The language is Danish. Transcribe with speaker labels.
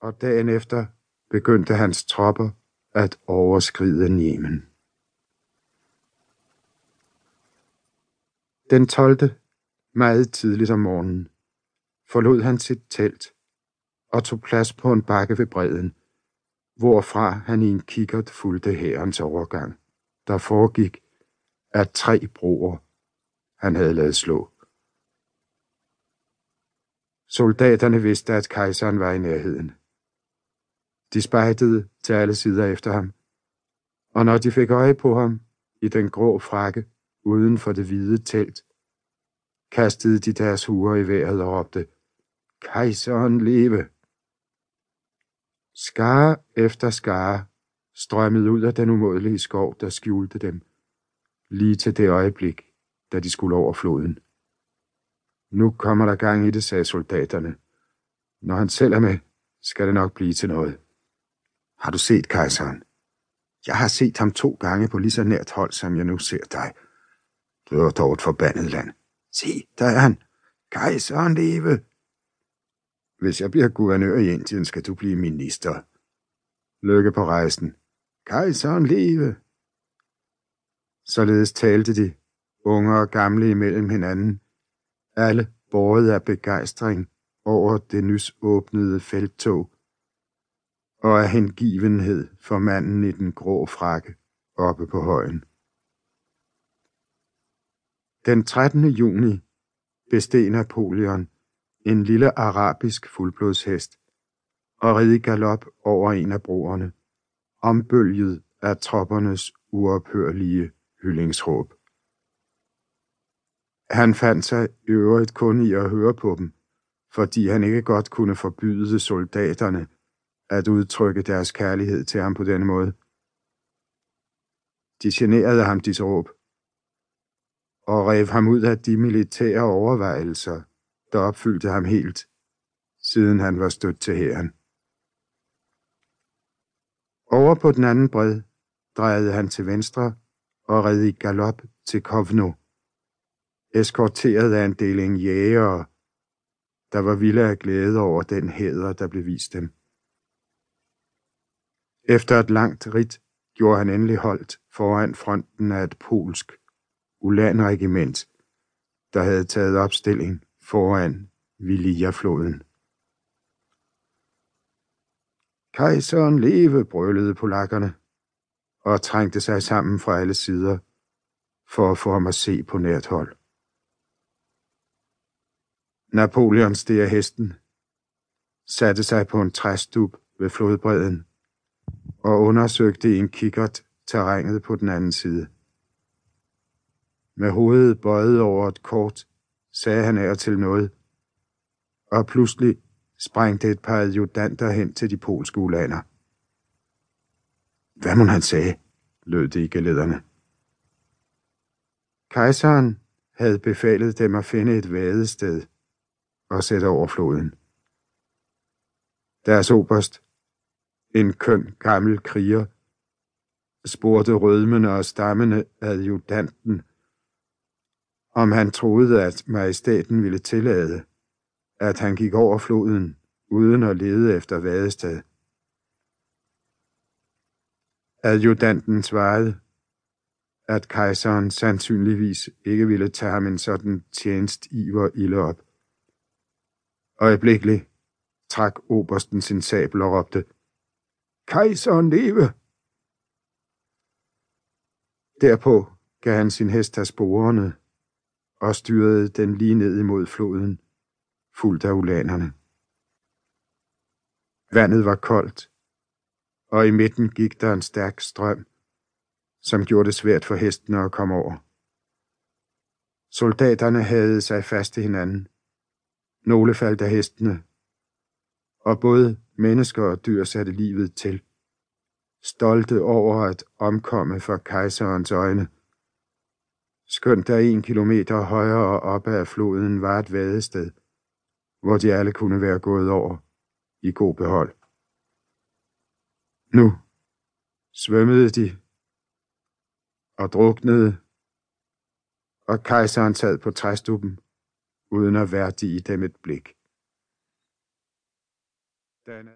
Speaker 1: og dagen efter begyndte hans tropper at overskride Niemen. Den 12. meget tidligt om morgenen forlod han sit telt og tog plads på en bakke ved bredden, hvorfra han i en kikkert fulgte herrens overgang, der foregik af tre broer, han havde lavet slå. Soldaterne vidste, at kejseren var i nærheden. De spejtede til alle sider efter ham, og når de fik øje på ham i den grå frakke uden for det hvide telt, kastede de deres huer i vejret og råbte, Kejseren leve! Skare efter skare strømmede ud af den umådelige skov, der skjulte dem, lige til det øjeblik, da de skulle over floden. Nu kommer der gang i det, sagde soldaterne. Når han selv er med, skal det nok blive til noget. Har du set kejseren? Jeg har set ham to gange på lige så nært hold, som jeg nu ser dig. Det var dog et forbandet land. Se, der er han. Kejseren leve! Hvis jeg bliver guvernør i Indien, skal du blive minister. Lykke på rejsen. Kejseren leve! Således talte de, unge og gamle imellem hinanden, alle båret af begejstring over det nys åbnede felttog, og af hengivenhed for manden i den grå frakke oppe på højen. Den 13. juni besteg Napoleon en lille arabisk fuldblodshest og red i galop over en af broerne, ombølget af troppernes uophørlige hyllingsråb. Han fandt sig i øvrigt kun i at høre på dem, fordi han ikke godt kunne forbyde soldaterne at udtrykke deres kærlighed til ham på denne måde. De generede ham disse råb, og rev ham ud af de militære overvejelser, der opfyldte ham helt, siden han var stødt til hæren. Over på den anden bred drejede han til venstre og red i galop til Kovno, eskorteret af en deling jægere, der var vilde af glæde over den hæder, der blev vist dem. Efter et langt ridt gjorde han endelig holdt foran fronten af et polsk ulanregiment, der havde taget opstilling foran Vilia-floden. Kejseren leve, brølede polakkerne, og trængte sig sammen fra alle sider, for at få ham at se på nært hold. Napoleon steg af hesten, satte sig på en træstup ved flodbredden og undersøgte i en kikkert terrænet på den anden side. Med hovedet bøjet over et kort, sagde han af til noget, og pludselig sprængte et par adjutanter hen til de polske ulander. Hvad må han sagde, lød det i galederne. Kejseren havde befalet dem at finde et vadested og sætte over floden. Deres oberst, en køn gammel kriger, spurgte rødmende og stammende adjutanten, om han troede, at majestaten ville tillade, at han gik over floden uden at lede efter vadested. Adjutanten svarede, at kejseren sandsynligvis ikke ville tage ham en sådan tjenest iver ilde op. Øjeblikkeligt trak obersten sin sabel og råbte, Kejseren leve! Derpå gav han sin hest af sporene og styrede den lige ned imod floden, fuldt af ulanerne. Vandet var koldt, og i midten gik der en stærk strøm, som gjorde det svært for hestene at komme over. Soldaterne havde sig fast i hinanden. Nogle faldt af hestene, og både mennesker og dyr satte livet til. Stolte over at omkomme for kejserens øjne. Skønt der en kilometer højere op ad floden var et vadested, hvor de alle kunne være gået over i god behold. Nu svømmede de og druknede, og kejseren sad på træstuppen, uden at værdige dem et blik. Denne